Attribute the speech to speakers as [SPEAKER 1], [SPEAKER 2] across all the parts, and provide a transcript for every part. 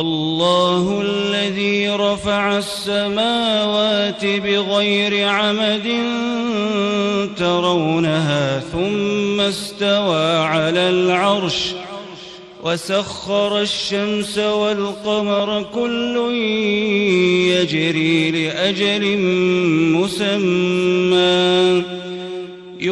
[SPEAKER 1] الله الذي رفع السماوات بغير عمد ترونها ثم استوى على العرش وسخر الشمس والقمر كل يجري لأجل مسمى.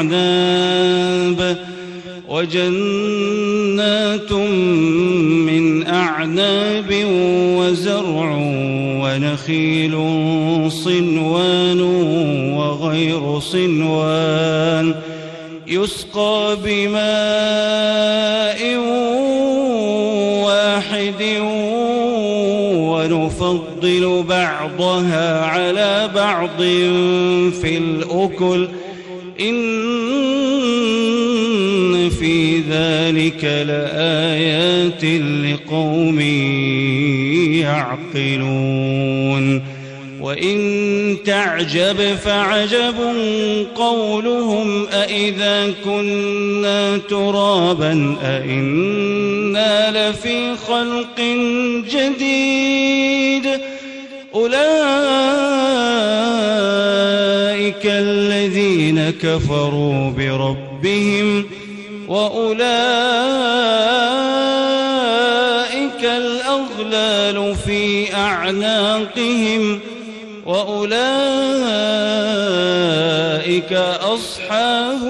[SPEAKER 1] أعناب وجنات من أعناب وزرع ونخيل صنوان وغير صنوان يسقى بماء واحد ونفضل بعضها على بعض في الأكل إن في ذلك لآيات لقوم يعقلون. وإن تعجب فعجب قولهم أإذا كنا ترابا أإنا لفي خلق جديد. أولئك كفروا بربهم وأولئك الأغلال في أعناقهم وأولئك أصحاب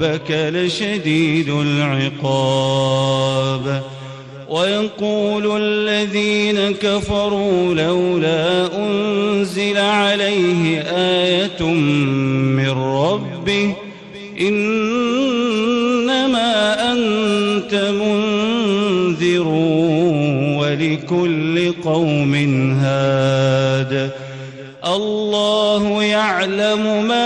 [SPEAKER 1] ربك لشديد العقاب. ويقول الذين كفروا لولا أنزل عليه آية من ربه إنما أنت منذر ولكل قوم هاد. الله يعلم ما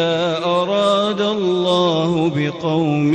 [SPEAKER 1] وإذا أراد الله بقوم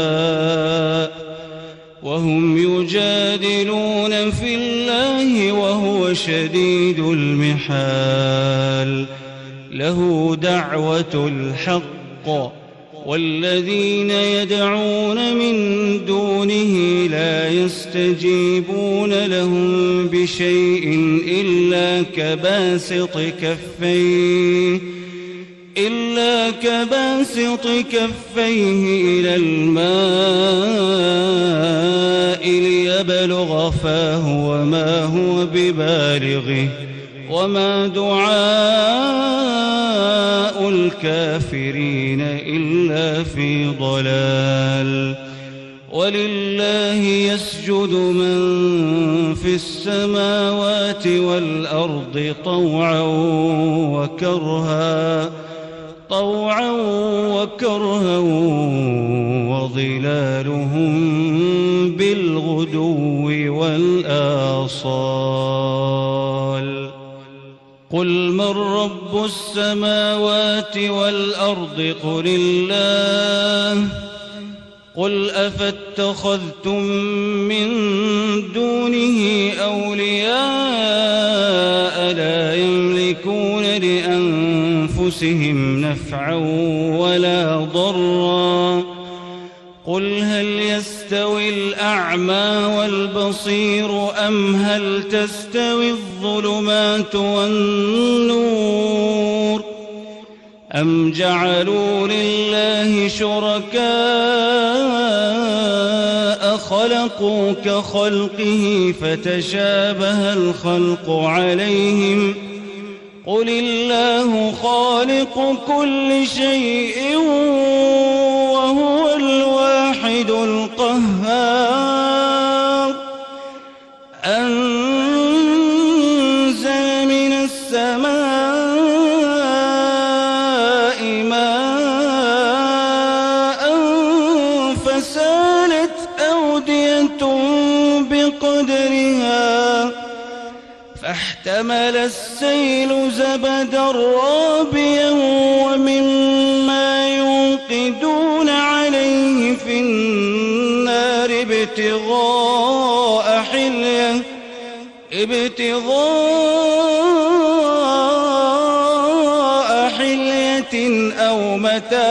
[SPEAKER 1] شديد المحال. له دعوة الحق والذين يدعون من دونه لا يستجيبون لهم بشيء إلا كباسط كفيه إلا كباسط كفيه إلى الماء ليبلغ فاه وما هو ببالغه وما دعاء الكافرين إلا في ضلال. ولله يسجد من في السماوات والأرض طوعا وكرها طوعا وكرها وظلالهم والآصال قل من رب السماوات والأرض قل الله. قل أفاتخذتم من دونه أولياء لا يملكون لأنفسهم نفعا ولا ضرا. قل هل يستوي الأعمى والبصير أم هل تستوي الظلمات والنور أم جعلوا لله شركاء خلقوا كخلقه فتشابه الخلق عليهم قل الله خالق كل شيء فاحتمل السيل زبدا رابيا ومما يوقدون عليه في النار ابتغاء حلية ابتغاء حلية أو متاع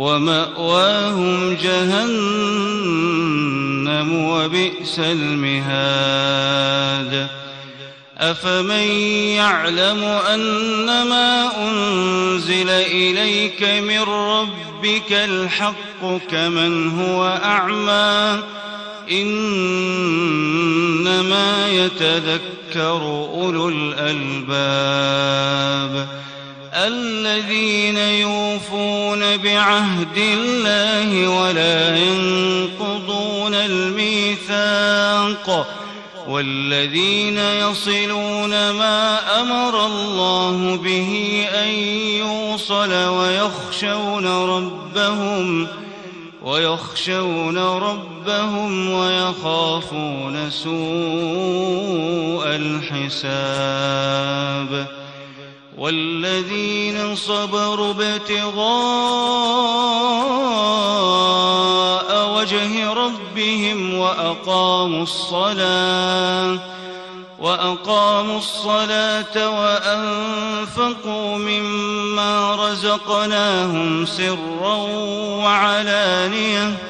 [SPEAKER 1] ومأواهم جهنم وبئس المهاد. أفمن يعلم أن ما أنزل إليك من ربك الحق كمن هو أعمى؟ إنما يتذكر أولو الألباب. الذين يوفون بعهد الله ولا ينقضون الميثاق والذين يصلون ما أمر الله به أن يوصل ويخشون ربهم ويخشون ربهم ويخافون سوء الحساب والذين صبروا ابتغاء وجه ربهم وأقاموا الصلاة وأقاموا الصلاة وأنفقوا مما رزقناهم سرا وعلانية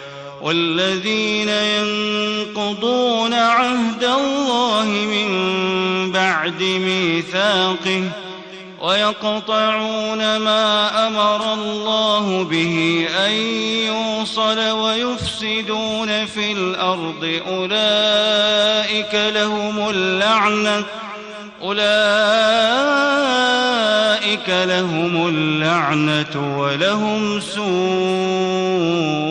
[SPEAKER 1] والذين ينقضون عهد الله من بعد ميثاقه ويقطعون ما أمر الله به أن يوصل ويفسدون في الأرض أولئك لهم اللعنة أولئك لهم اللعنة ولهم سوء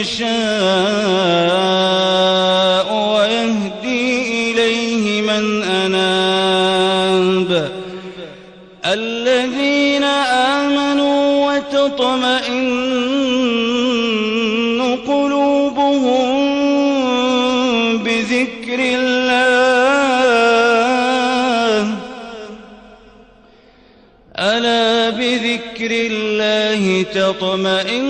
[SPEAKER 1] يشاء ويهدي إليه من أناب. الذين آمنوا وتطمئن قلوبهم بذكر الله. ألا بذكر الله تطمئن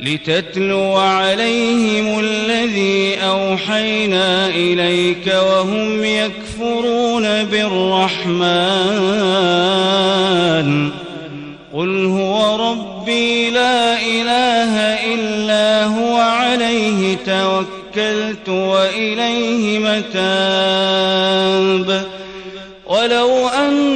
[SPEAKER 1] لتتلو عليهم الذي أوحينا إليك وهم يكفرون بالرحمن. قل هو ربي لا إله إلا هو عليه توكلت وإليه متاب. ولو أن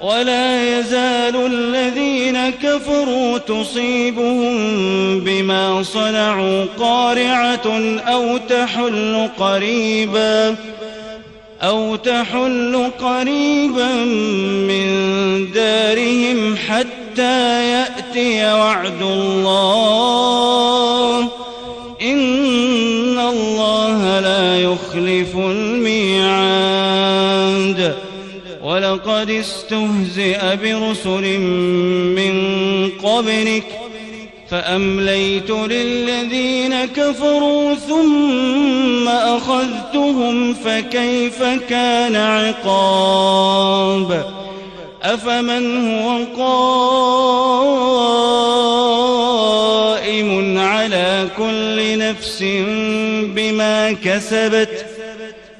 [SPEAKER 1] ولا يزال الذين كفروا تصيبهم بما صنعوا قارعة أو تحل قريبا أو تحل قريبا من دارهم حتى يأتي وعد الله. إن الله ولقد استهزئ برسل من قبلك فأمليت للذين كفروا ثم أخذتهم فكيف كان عقاب؟ أفمن هو قائم على كل نفس بما كسبت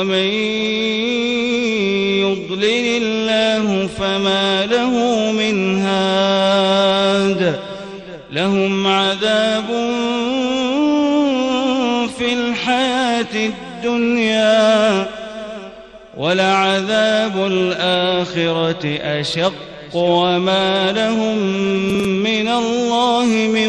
[SPEAKER 1] ومن يضلل الله فما له من هاد لهم عذاب في الحياة الدنيا ولعذاب الآخرة أشق وما لهم من الله من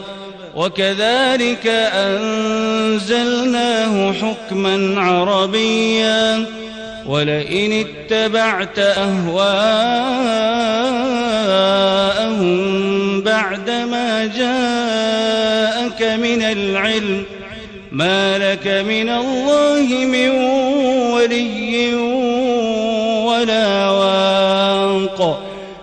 [SPEAKER 1] وكذلك أنزلناه حكما عربيا ولئن اتبعت أهواءهم بعدما جاءك من العلم ما لك من الله من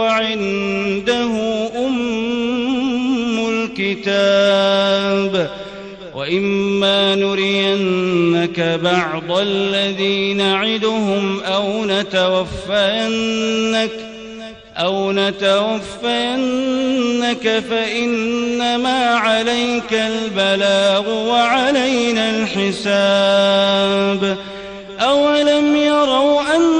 [SPEAKER 1] وعنده أم الكتاب. وإما نرينك بعض الذي نعدهم أو نتوفينك أو نتوفينك فإنما عليك البلاغ وعلينا الحساب. أولم يروا نأتي